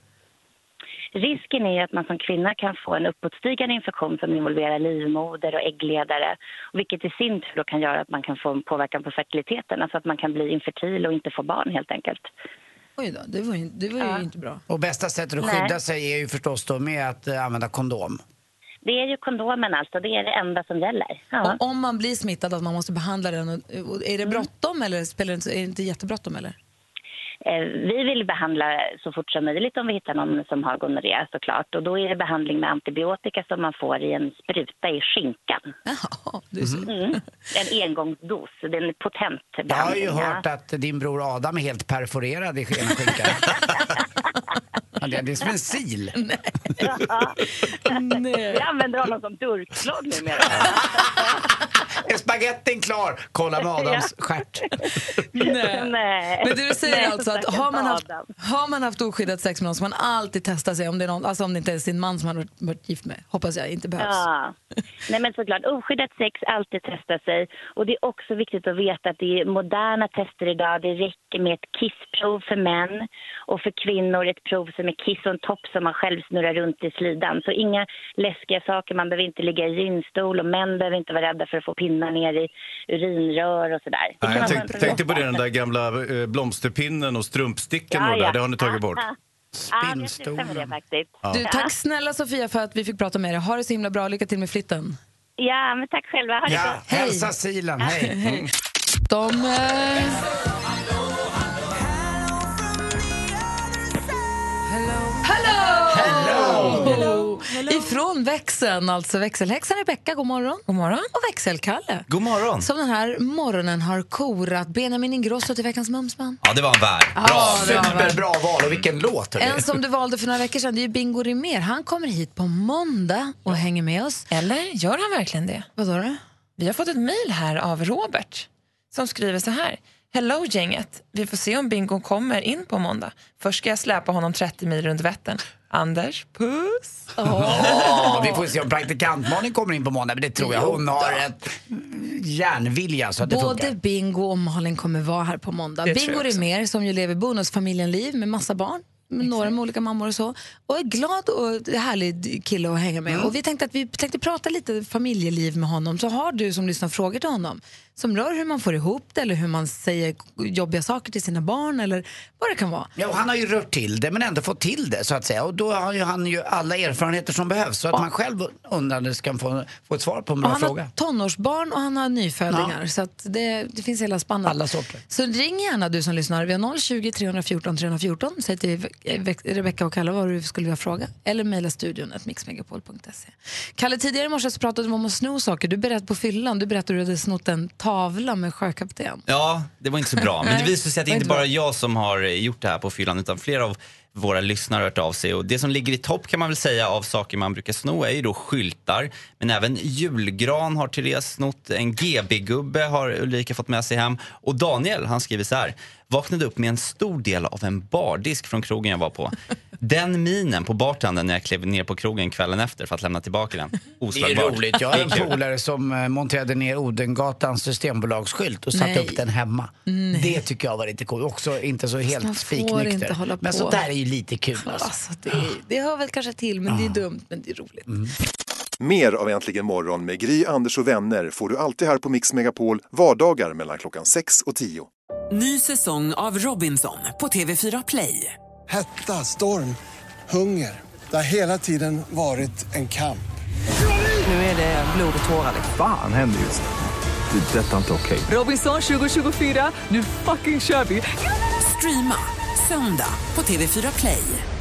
Risken är att man som kvinna kan få en uppåtstigande infektion som involverar livmoder och äggledare. Vilket i sin tur då kan göra att man kan få en påverkan på fertiliteten. Alltså att man kan bli infertil och inte få barn helt enkelt. Oj då, det var ju, det var ju Ja. inte bra. Och bästa sättet att Nej. skydda sig är ju förstås då med att eh, använda kondom. Det är ju kondomen alltså, det är det enda som gäller. Ja. Och om man blir smittad, att man måste behandla den. Är det bråttom eller spelar det inte, är det inte jättebråttom? Eller? Eh, Vi vill behandla så fort som möjligt om vi hittar någon som har gonorré såklart. Och då är det behandling med antibiotika som man får i en spruta i skinkan. Mm. En engångsdos, det är en potent Jag har behandling. ju hört att din bror Adam är helt perforerad i ena skinkan. <laughs> ja, det, är som en sil. <laughs> Vi använder honom som durkslag numera. Är spagettin klar? Kolla med Adams stjärt. Nej. Nej. Men det du säger Nej, alltså att har man, haft, Adam. har man haft oskyddat sex med någon så man alltid testar sig om det, är någon, alltså om det inte är sin man som man har varit- varit gift med. Hoppas jag inte behövs. Ja. Nej men såklart, oskyddat sex, alltid testa sig. Och det är också viktigt att veta att det är moderna tester idag. Det räcker med ett kissprov för män och för kvinnor ett prov som är kiss och en topp som man själv snurrar runt i slidan. Så inga läskiga saker, man behöver inte ligga i gynstol och män behöver inte vara rädda för att få pinnar ner i urinrör och sådär. Nej, jag tänkte, tänkte på det, med. den där gamla eh, blomsterpinnen och strumpsticken och Ja, det där. ja. Det har ni tagit bort. Ja, ja, med. Du, tack snälla Sofia för att vi fick prata med dig. Ha det så himla bra. Lycka till med flytten. Ja, men tack själva. Ha det Ja, hälsa silen, hej. Mm. De... Eh... Hello! Ifrån växeln, alltså växelhäxan Rebecka, god morgon. God morgon. Och växelkalle. God morgon. Som den här morgonen har korat Benjamin Ingrosso till veckans Mumsman. Ja, det var en värd. Ja, var väl. Superbra val och vilken låt. hörni. En som du valde för några veckor sedan, det är ju Bingo Rimér. Han kommer hit på måndag och hänger med oss. Eller gör han verkligen det? Vad sa du? Vi har fått ett mejl här av Robert som skriver så här. Hello gänget, vi får se om Bingo kommer in på måndag. Först ska jag släpa honom 30 mil runt Vättern. Anders, puss. Ja, vi får se om praktikant Malin kommer in på måndag, men det tror jag. Hon har ett järnvilja så att det Både funkar. Bingo och Malin kommer vara här på måndag. Det Bingo. Rimér som ju lever bonusfamiljenliv med massa barn. Med några med olika mammor och så. Och är glad och härlig kille att hänga med. Mm. Och vi tänkte att vi tänkte prata lite familjeliv med honom. Så har du som lyssnar frågor till honom som rör hur man får ihop det eller hur man säger jobbiga saker till sina barn eller vad det kan vara. Ja, han har ju rört till det men ändå fått till det så att säga. Och då har ju han ju alla erfarenheter som behövs så att man själv undrande ska få, få ett svar på en bra han fråga. har tonårsbarn och han har nyfödingar. Så att det, det finns hela spannet. Alla sorter. Så ring gärna du som lyssnar. Vi har 020 314 314. Säg till eh, Rebecca och Kalle vad du skulle vilja fråga. Eller mejla studion mixmegapol.se. Kalle, tidigare i morse så pratade vi om att sno saker. Du berättade på fyllan, du berättade att du hade snott en tavla med sjökapten. Ja, det var inte så bra. <laughs> Men det visade sig att det var inte inte bara bra. jag som har gjort det här på fyllan utan flera av våra lyssnare har hört av sig. Och det som ligger i topp kan man väl säga av saker man brukar sno är ju då skyltar. Men även julgran har Therese snott, en GB-gubbe har Ulrika fått med sig hem. Och Daniel, han skriver så här. Vaknade upp med en stor del av en bardisk från krogen jag var på. Den minen på bartendern när jag klev ner på krogen kvällen efter för att lämna tillbaka den. Det är Oslagbart. roligt. Jag har en polare som eh, monterade ner Odengatans systembolagsskylt och satte Nej. upp den hemma. Nej. Det tycker jag var lite coolt. Också inte så helt spiknykter. Men sånt där är ju lite kul <laughs> alltså. Alltså, det, det hör väl kanske till, men det är dumt, men det är roligt. Mer av Äntligen morgon med Gry, Anders och vänner får du alltid här på Mix Megapol vardagar mellan klockan 6 och 10. Ny säsong av Robinson på TV4 Play. Hetta, storm, hunger. Det har hela tiden varit en kamp. Nu är det blod och tårar. liksom. Fan händer just nu. Det. är Detta är inte okej. Robinson 2024, nu fucking kör vi! Streama söndag på TV4 Play.